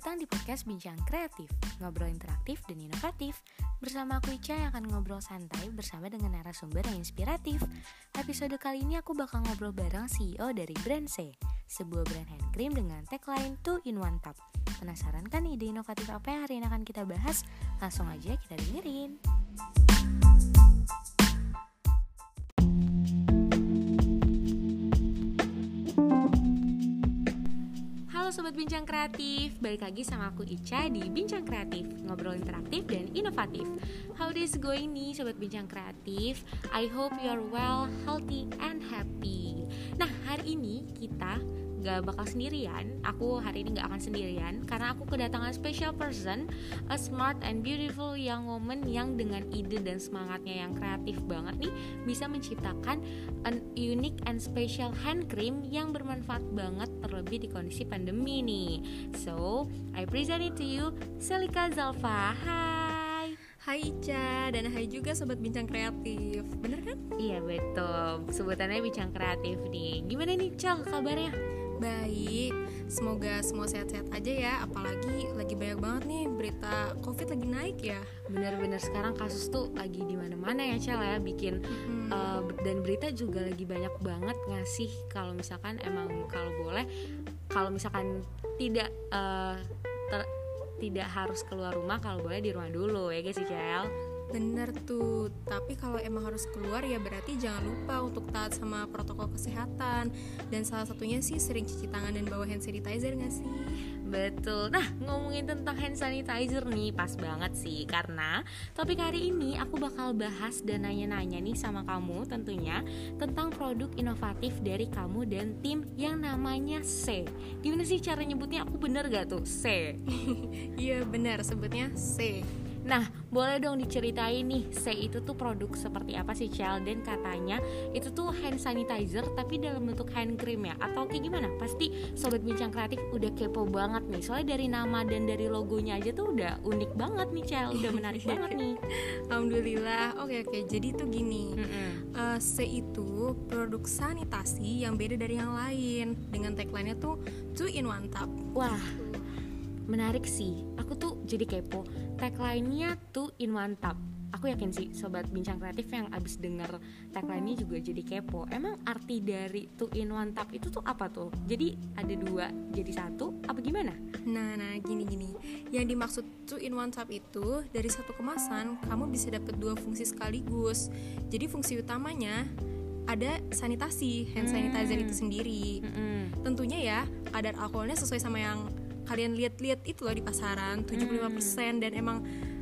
datang di podcast Bincang Kreatif, ngobrol interaktif dan inovatif. Bersama aku Ica yang akan ngobrol santai bersama dengan narasumber yang inspiratif. Episode kali ini aku bakal ngobrol bareng CEO dari brand C, sebuah brand hand cream dengan tagline 2 in 1 tub. Penasaran kan ide inovatif apa yang hari ini akan kita bahas? Langsung aja kita dengerin. Sobat Bincang Kreatif, balik lagi sama aku Ica di Bincang Kreatif Ngobrol interaktif dan inovatif. How is going nih Sobat Bincang Kreatif? I hope you're well, healthy, and happy. Nah hari ini kita gak bakal sendirian Aku hari ini gak akan sendirian Karena aku kedatangan special person A smart and beautiful young woman Yang dengan ide dan semangatnya yang kreatif banget nih Bisa menciptakan an unique and special hand cream Yang bermanfaat banget terlebih di kondisi pandemi nih. So, I present it to you Selika Zalfa. Hai. Hai Ica dan hai juga sobat bincang kreatif. Bener kan? Iya betul, sebutannya bincang kreatif nih. Gimana nih Cal kabarnya? Baik, semoga semua sehat-sehat aja ya Apalagi lagi banyak banget nih berita covid lagi naik ya. Bener-bener sekarang kasus tuh lagi di mana mana ya Cel ya Bikin hmm. uh, dan berita juga lagi banyak banget ngasih Kalau misalkan emang kalau boleh Kalau misalkan tidak uh, ter, tidak harus keluar rumah kalau boleh di rumah dulu ya guys Cel Bener tuh, tapi kalau emang harus keluar ya berarti jangan lupa untuk taat sama protokol kesehatan. Dan salah satunya sih sering cuci tangan dan bawa hand sanitizer gak sih? Betul, nah ngomongin tentang hand sanitizer nih pas banget sih. Karena topik hari ini aku bakal bahas dan nanya-nanya nih sama kamu tentunya Tentang produk inovatif dari kamu dan tim yang namanya C. Gimana sih cara nyebutnya? Aku bener gak tuh? C? Iya bener. Sebutnya C Nah, boleh dong diceritain nih, C itu tuh produk seperti apa sih, Cel? Dan katanya itu tuh hand sanitizer tapi dalam bentuk hand cream ya? Atau kayak gimana? Pasti Sobat Bincang Kreatif udah kepo banget nih Soalnya dari nama dan dari logonya aja tuh udah unik banget nih, Cel Udah menarik banget nih Alhamdulillah, oke oke Jadi tuh gini, mm -hmm. uh, C itu produk sanitasi yang beda dari yang lain Dengan tagline-nya tuh two in one tub Wah, menarik sih. Aku tuh jadi kepo. Tagline-nya tuh in one tap. Aku yakin sih sobat bincang kreatif yang abis denger tagline-nya juga jadi kepo. Emang arti dari two in one tap itu tuh apa tuh? Jadi ada dua jadi satu apa gimana? Nah nah gini gini. Yang dimaksud two in one tap itu dari satu kemasan kamu bisa dapat dua fungsi sekaligus. Jadi fungsi utamanya ada sanitasi hand sanitizer hmm. itu sendiri. Hmm. tentunya ya kadar alkoholnya sesuai sama yang kalian lihat-lihat itu loh di pasaran 75% hmm. dan emang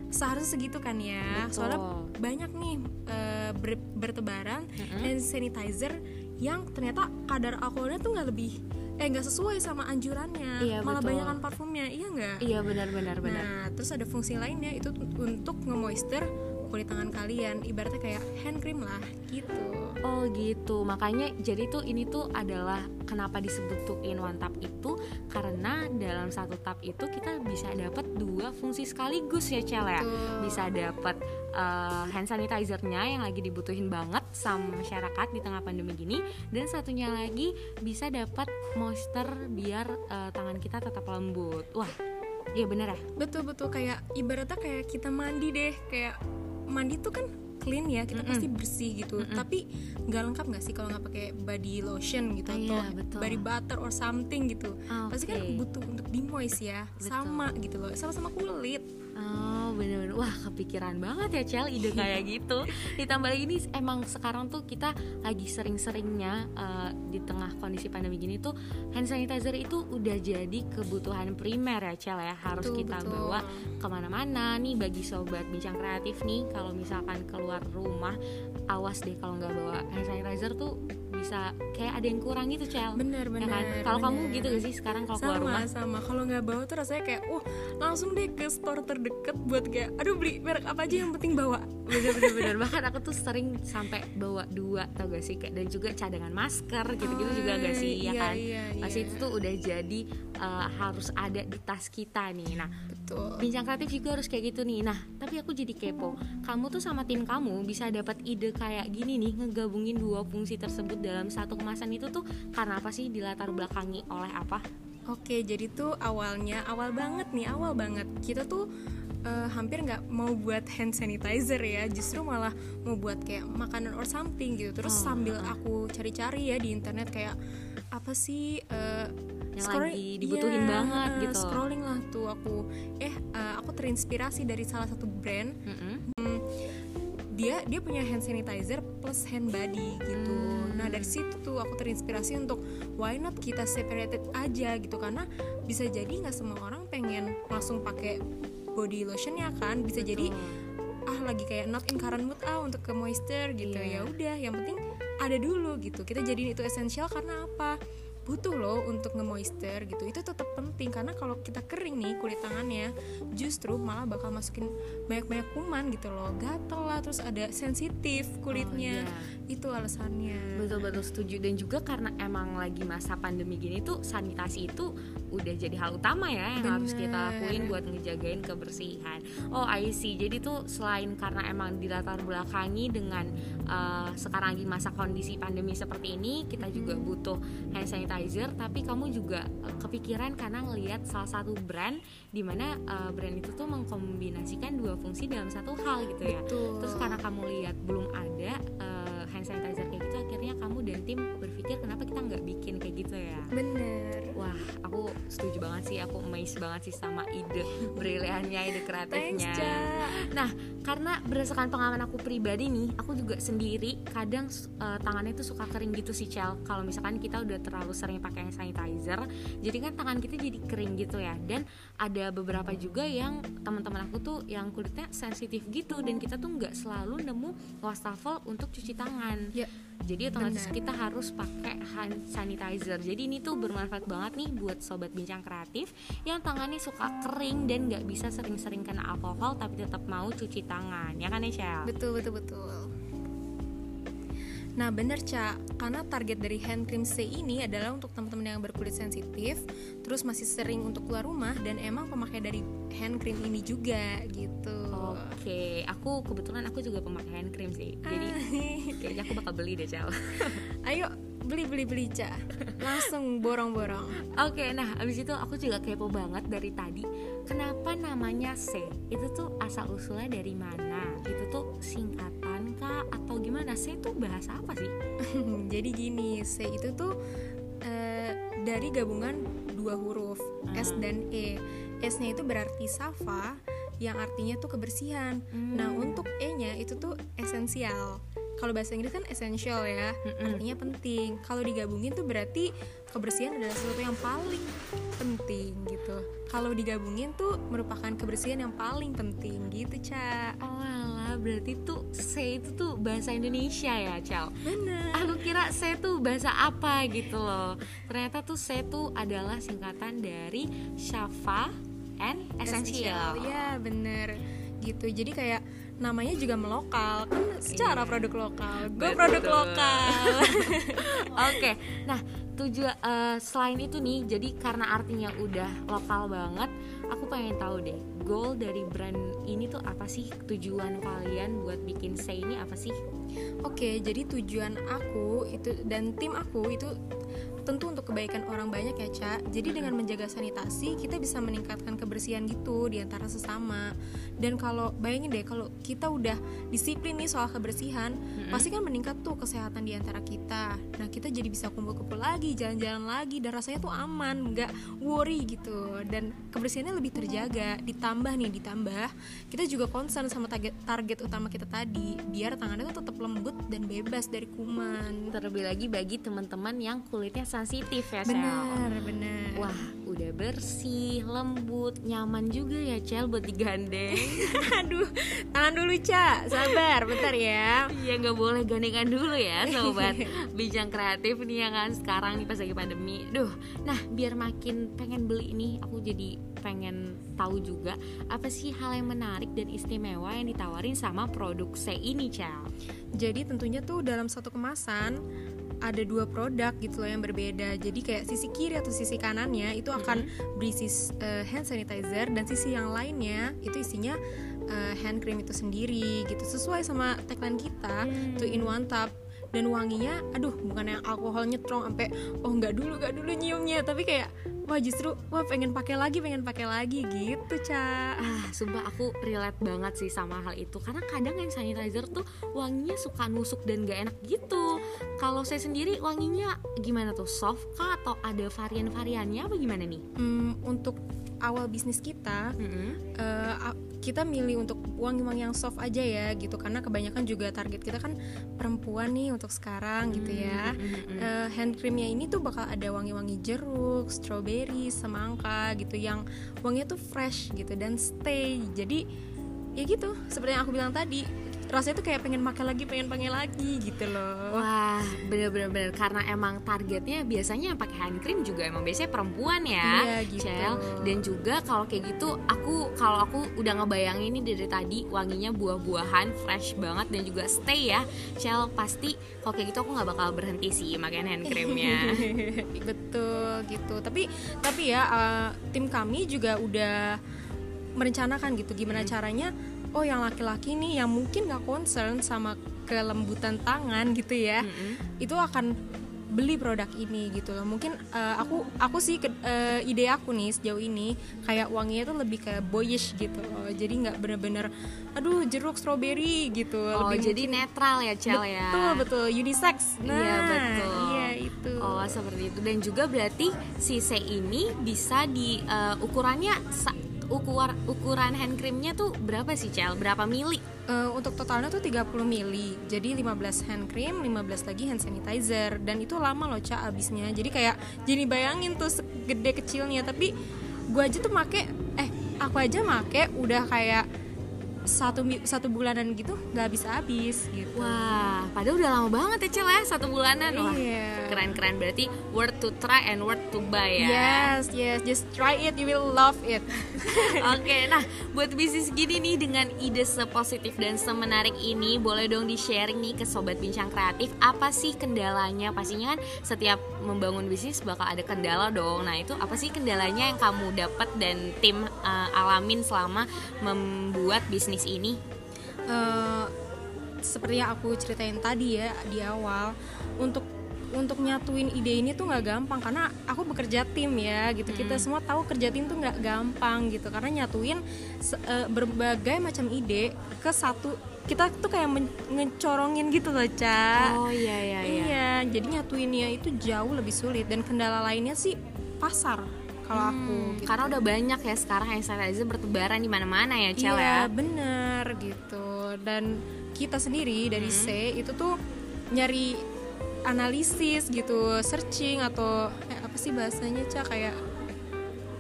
seharusnya segitu kan ya Betul. soalnya banyak nih uh, ber bertebaran mm-hmm. hand sanitizer yang ternyata kadar alkoholnya tuh nggak lebih eh nggak sesuai sama anjurannya iya, malah banyakkan parfumnya iya nggak iya benar benar benar nah terus ada fungsi lainnya itu untuk ngemoister kulit tangan kalian ibaratnya kayak hand cream lah gitu. Oh gitu. Makanya jadi tuh ini tuh adalah kenapa disebut tuh in one tap itu karena dalam satu tap itu kita bisa dapat dua fungsi sekaligus ya Cel ya. Bisa dapat uh, hand sanitizernya yang lagi dibutuhin banget sama masyarakat di tengah pandemi gini dan satunya lagi bisa dapat moisture biar uh, tangan kita tetap lembut. Wah Iya bener ya? Betul betul. Kayak ibaratnya kayak kita mandi deh kayak mandi tuh kan clean ya kita mm -mm. pasti bersih gitu mm -mm. tapi nggak lengkap nggak sih kalau nggak pakai body lotion gitu oh, atau iya, betul. body butter or something gitu okay. pasti kan butuh untuk di moist ya betul. sama gitu loh sama-sama kulit oh bener-bener wah kepikiran banget ya Cel ide kayak gitu. Ditambah lagi nih emang sekarang tuh kita lagi sering-seringnya uh, di tengah kondisi pandemi gini tuh hand sanitizer itu udah jadi kebutuhan primer ya Cel ya. Harus betul, kita betul. bawa ke mana-mana nih bagi sobat bincang kreatif nih. Kalau misalkan keluar rumah awas deh kalau nggak bawa hand sanitizer tuh bisa kayak ada yang kurang gitu cel. Bener bener ya kan? kalau kamu gitu gak sih sekarang kalau keluar rumah? sama. Kalau nggak bawa tuh rasanya kayak wah langsung deh ke store terdekat buat kayak aduh beli merek apa aja yang penting bawa. Bener bener bener. Bahkan aku tuh sering sampai bawa dua tau gak sih? Kayak dan juga cadangan masker gitu gitu oh, juga gak sih? Ya iya, kan? iya, iya. masih itu tuh udah jadi uh, harus ada di tas kita nih. Nah Betul. bincang kreatif juga harus kayak gitu nih. Nah tapi aku jadi kepo. Kamu tuh sama tim kamu bisa dapat ide kayak gini nih ngegabungin dua fungsi tersebut dalam satu kemasan itu tuh karena apa sih dilatar belakangi oleh apa Oke, jadi tuh awalnya awal banget nih, awal banget kita tuh uh, hampir nggak mau buat hand sanitizer ya, justru malah mau buat kayak makanan or something gitu. Terus oh. sambil aku cari-cari ya di internet kayak apa sih uh, yang scrolling, lagi dibutuhin yeah, banget gitu. Scrolling lah tuh aku, eh uh, aku terinspirasi dari salah satu brand. Mm -hmm. Dia dia punya hand sanitizer plus hand body gitu. Hmm. Nah dari situ tuh aku terinspirasi untuk why not kita separated aja gitu karena bisa jadi nggak semua orang pengen langsung pakai body lotion ya kan bisa Betul. jadi ah lagi kayak not in current mood ah untuk ke moisture gitu yeah. ya udah yang penting ada dulu gitu kita jadiin itu esensial karena apa butuh loh untuk nge-moisture gitu. Itu tetap penting karena kalau kita kering nih kulit tangannya justru malah bakal masukin banyak-banyak kuman gitu loh. Gatel lah terus ada sensitif kulitnya. Oh, iya. itu alasannya. Betul-betul setuju. Dan juga karena emang lagi masa pandemi gini tuh sanitasi itu udah jadi hal utama ya yang Bener. harus kita lakuin buat ngejagain kebersihan. Oh I see. Jadi tuh selain karena emang dilatar belakangi dengan uh, sekarang lagi masa kondisi pandemi seperti ini kita juga butuh hand sanitizer tapi kamu juga uh, kepikiran karena ngelihat salah satu brand di mana uh, brand itu tuh mengkombinasikan dua fungsi dalam satu hal gitu ya. Betul. terus karena kamu lihat belum ada uh, hand sanitizer kayak gitu akhirnya kamu dan tim berpikir kenapa kita nggak bikin kayak gitu ya? Bener wah aku setuju banget sih. Aku amazed banget sih sama ide briliannya ide kreatifnya. Thanks, nah karena berdasarkan pengalaman aku pribadi nih aku juga sendiri kadang uh, tangannya tuh suka kering gitu sih Cel. Kalau misalkan kita udah terlalu sering pakai sanitizer jadi kan tangan kita jadi kering gitu ya. Dan ada beberapa juga yang teman-teman aku tuh yang kulitnya sensitif gitu dan kita tuh nggak selalu nemu wastafel untuk cuci tangan. Ya. Jadi otomatis Bener. kita harus pakai hand sanitizer. Jadi ini tuh bermanfaat banget nih buat sobat bincang kreatif yang tangannya suka kering dan nggak bisa sering-sering kena alkohol tapi tetap mau cuci tangan. Ya kan ya betul betul betul. Nah bener Cak, karena target dari hand cream C ini adalah untuk teman-teman yang berkulit sensitif Terus masih sering untuk keluar rumah dan emang pemakai dari hand cream ini juga gitu. Oke, aku kebetulan aku juga pemakai hand cream sih. Jadi kayaknya aku bakal beli deh Cak Ayo beli beli beli Cak Langsung borong-borong Oke, nah abis itu aku juga kepo banget dari tadi Kenapa namanya C? Itu tuh asal usulnya dari mana? Itu tuh singkatan kah atau gimana C itu bahasa apa sih jadi gini C itu tuh uh, dari gabungan dua huruf uh. S dan E S-nya itu berarti safa yang artinya tuh kebersihan hmm. nah untuk E-nya itu tuh esensial kalau bahasa Inggris kan essential ya. Mm artinya penting. Kalau digabungin tuh berarti kebersihan adalah sesuatu yang paling penting gitu. Kalau digabungin tuh merupakan kebersihan yang paling penting gitu ca. Oh alah berarti tuh C itu tuh bahasa Indonesia ya Cal? Bener. Aku kira C tuh bahasa apa gitu loh. Ternyata tuh C tuh adalah singkatan dari Shafa and Essential. Ya bener. Gitu. Jadi kayak namanya juga melokal. Kan secara iya. produk lokal. Gue produk lokal. Oke. Okay. nah tujuan uh, selain itu nih jadi karena artinya udah lokal banget aku pengen tahu deh goal dari brand ini tuh apa sih? Tujuan kalian buat bikin say ini apa sih? Oke okay, jadi tujuan aku itu dan tim aku itu tentu untuk kebaikan orang banyak ya Cak jadi dengan menjaga sanitasi kita bisa meningkatkan kebersihan gitu di antara sesama. Dan kalau bayangin deh kalau kita udah disiplin nih soal kebersihan mm-hmm. pasti kan meningkat tuh kesehatan di antara kita. Nah kita jadi bisa kumpul-kumpul lagi jalan-jalan lagi dan rasanya tuh aman nggak worry gitu. Dan kebersihannya lebih terjaga ditambah nih ditambah kita juga concern sama target target utama kita tadi biar tangannya tuh tetap lembut dan bebas dari kuman. Terlebih lagi bagi teman-teman yang kulitnya sensitif ya benar benar. Wah udah bersih lembut nyaman juga ya Cel buat digandeng. Aduh tahan dulu Ca. Sabar bentar ya. Iya. Nggak boleh gandengan dulu ya sobat. Bincang kreatif nih ya kan sekarang nih pas lagi pandemi. Duh nah biar makin pengen beli ini aku jadi pengen tahu juga apa sih hal yang menarik dan istimewa yang ditawarin sama produk C ini Cel? Jadi tentunya tuh dalam satu kemasan ada dua produk gitu loh yang berbeda. Jadi kayak sisi kiri atau sisi kanannya itu akan berisi uh, hand sanitizer dan sisi yang lainnya itu isinya uh, hand cream itu sendiri gitu sesuai sama tagline kita mm. two in one tub dan wanginya aduh bukan yang alkohol nyetron sampai oh nggak dulu nggak dulu nyiumnya tapi kayak wah justru wah pengen pakai lagi pengen pakai lagi gitu ca ah sumpah aku relate banget sih sama hal itu. Karena kadang hand sanitizer tuh wanginya suka nusuk dan gak enak gitu kalau saya sendiri wanginya gimana tuh? Soft kah atau ada varian-variannya apa gimana nih? Hmm, untuk awal bisnis kita mm -hmm. uh, kita milih untuk wangi-wangi yang soft aja ya gitu. Karena kebanyakan juga target kita kan perempuan nih untuk sekarang gitu ya. mm -hmm. uh, hand creamnya ini tuh bakal ada wangi-wangi jeruk, strawberry, semangka gitu. Yang wanginya tuh fresh gitu dan stay. Jadi ya gitu seperti yang aku bilang tadi rasanya tuh kayak pengen makan lagi pengen pakai lagi gitu loh. Wah bener-bener bener. Karena emang targetnya biasanya yang pakai hand cream juga emang biasanya perempuan ya iya, gitu. Cel dan juga kalau kayak gitu aku kalau aku udah ngebayangin ini dari tadi wanginya buah-buahan fresh banget dan juga stay ya. Cel pasti kalau kayak gitu aku nggak bakal berhenti sih makan hand creamnya. Betul gitu. Tapi tapi ya uh, tim kami juga udah merencanakan gitu gimana hmm. caranya oh yang laki-laki nih yang mungkin nggak concern sama kelembutan tangan gitu ya mm-hmm. itu akan beli produk ini gitu loh. Mungkin uh, aku aku sih ke, uh, ide aku nih sejauh ini kayak wanginya tuh lebih kayak boyish gitu loh. Jadi nggak bener-bener aduh jeruk strawberry gitu oh lebih jadi mungkin, netral ya cel ya? Betul betul. Unisex. Iya, nah iya betul. iya itu. Oh seperti itu. Dan juga berarti si C ini bisa di uh, ukurannya ukur ukuran hand creamnya tuh berapa sih Cel? Berapa mili? Uh, untuk totalnya tuh 30 mili. Jadi 15 hand cream, 15 lagi hand sanitizer dan itu lama loh Cak abisnya. Jadi kayak jadi bayangin tuh segede kecilnya tapi gua aja tuh make eh aku aja make udah kayak satu satu bulanan gitu nggak habis habis gitu. Wah padahal udah lama banget ya cel ya satu bulanan. Wah iya. keren keren berarti worth to try and worth to buy ya. Yes yes just try it you will love it. Oke okay, nah buat bisnis gini nih dengan ide sepositif dan semenarik ini boleh dong di sharing nih ke sobat bincang kreatif apa sih kendalanya? Pastinya kan setiap membangun bisnis bakal ada kendala dong. Nah itu apa sih kendalanya yang kamu dapat dan tim uh, alamin selama membuat bisnis bisnis ini? Uh, seperti yang aku ceritain tadi ya di awal, untuk untuk nyatuin ide ini tuh nggak gampang karena aku bekerja tim ya gitu. Hmm. kita semua tahu kerja tim tuh nggak gampang gitu. Karena nyatuin uh, berbagai macam ide ke satu kita tuh kayak ngecorongin gitu loh ca. Oh iya iya iya. Iya jadi nyatuinnya itu jauh lebih sulit. Dan kendala lainnya sih pasar kalau hmm, aku gitu. karena udah banyak ya sekarang hand sanitizer bertebaran di mana-mana ya Cel iya, ya. bener gitu. Dan kita sendiri dari hmm. C itu tuh nyari analisis gitu searching atau eh, apa sih bahasanya cah kayak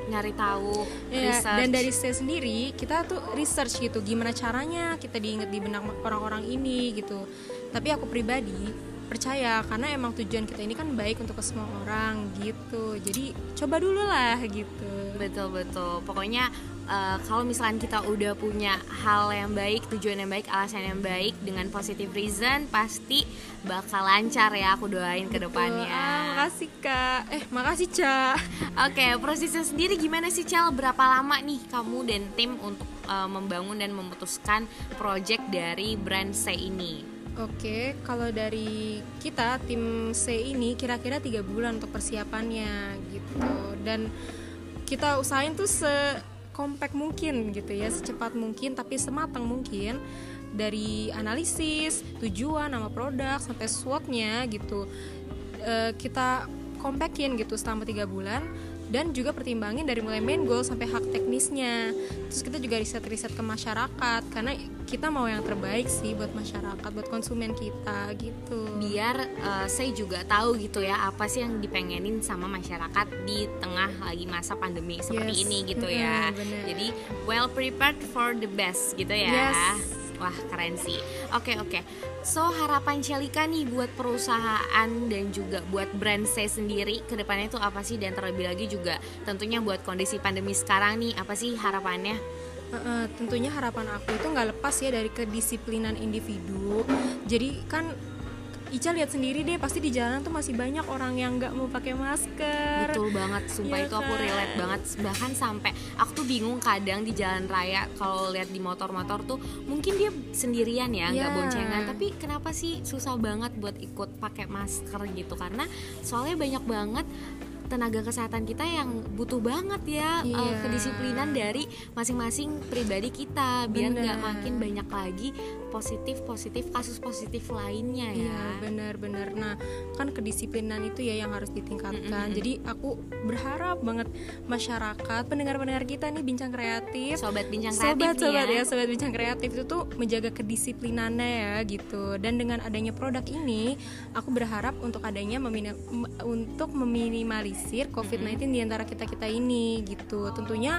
nyari tahu ya, dan dari C sendiri kita tuh research gitu gimana caranya kita diinget di benak orang-orang ini gitu. Tapi aku pribadi percaya karena emang tujuan kita ini kan baik untuk ke semua orang gitu. Jadi coba dulu lah gitu. Betul betul. Pokoknya uh, kalau misalkan kita udah punya hal yang baik tujuan yang baik alasan yang baik dengan positive reason pasti bakal lancar ya aku doain ke depannya. Ah, makasih kak. Eh makasih ca. Oke okay, prosesnya sendiri gimana sih Cal? Berapa lama nih kamu dan tim untuk uh, membangun dan memutuskan project dari brand C ini Oke, kalau dari kita tim C ini kira-kira tiga bulan untuk persiapannya gitu. Dan kita usahain tuh sekompak mungkin gitu ya, secepat mungkin tapi sematang mungkin dari analisis tujuan nama produk sampai SWOT-nya gitu. E, kita kompakin gitu selama tiga bulan dan juga pertimbangin dari mulai main goal sampai hak teknisnya. Terus kita juga riset-riset ke masyarakat karena kita mau yang terbaik sih buat masyarakat buat konsumen kita gitu. Biar uh, saya juga tahu gitu ya apa sih yang dipengenin sama masyarakat di tengah lagi masa pandemi seperti yes. ini gitu ya. bener. jadi well prepared for the best gitu ya. Yes Wah keren sih. Oke oke. So harapan Celika nih buat perusahaan dan juga buat brand saya sendiri ke depannya itu apa sih dan terlebih lagi juga tentunya buat kondisi pandemi sekarang nih apa sih harapannya? Uh, tentunya harapan aku itu nggak lepas ya dari kedisiplinan individu. Jadi kan Ica lihat sendiri deh pasti di jalan tuh masih banyak orang yang nggak mau pakai masker Betul banget, sumpah Iya itu aku kan? relate banget Bahkan sampai aku tuh bingung kadang di jalan raya Kalau lihat di motor-motor tuh mungkin dia sendirian ya, nggak Iya. boncengan Tapi kenapa sih susah banget buat ikut pakai masker gitu Karena soalnya banyak banget tenaga kesehatan kita yang butuh banget ya eh, Iya. kedisiplinan dari masing-masing pribadi kita biar nggak makin banyak lagi positif positif kasus positif lainnya ya Iya benar-benar. Nah kan kedisiplinan itu ya yang harus ditingkatkan. Jadi aku berharap banget masyarakat pendengar-pendengar kita nih bincang kreatif, sobat bincang kreatif sobat-sobat nih ya sobat bincang kreatif itu tuh menjaga kedisiplinannya ya gitu. Dan dengan adanya produk ini, aku berharap untuk adanya memini- m- untuk meminimalisir COVID-19 di antara kita kita ini gitu. Tentunya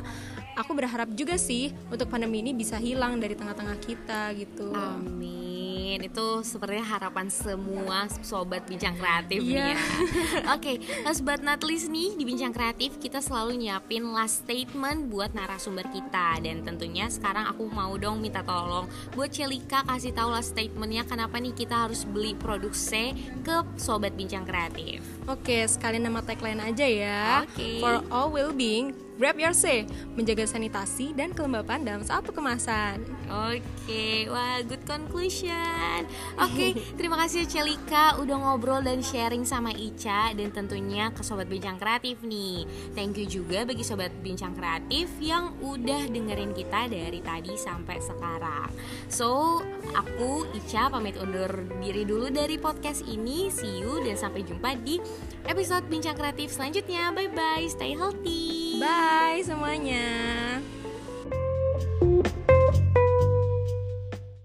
aku berharap juga sih untuk pandemi ini bisa hilang dari tengah-tengah kita gitu. Amin. Itu sebenarnya harapan semua sobat bincang kreatif nih Iya. ya. Oke, last but not least nih di bincang kreatif kita selalu nyiapin last statement buat narasumber kita dan tentunya sekarang aku mau dong minta tolong buat Celika kasih tahu last statementnya kenapa nih kita harus beli produk C ke sobat bincang kreatif. Oke, sekalian nama tagline aja ya. Oke. For all well-being, grab your say, menjaga sanitasi dan kelembapan dalam satu kemasan. Oke, wah good conclusion. Oke, terima kasih Celika udah ngobrol dan sharing sama Ica dan tentunya ke sobat bincang kreatif nih. Thank you juga bagi sobat bincang kreatif yang udah dengerin kita dari tadi sampai sekarang. So, aku Ica pamit undur diri dulu dari podcast ini. See you dan sampai jumpa di episode bincang kreatif selanjutnya. Bye bye, stay healthy. Bye semuanya.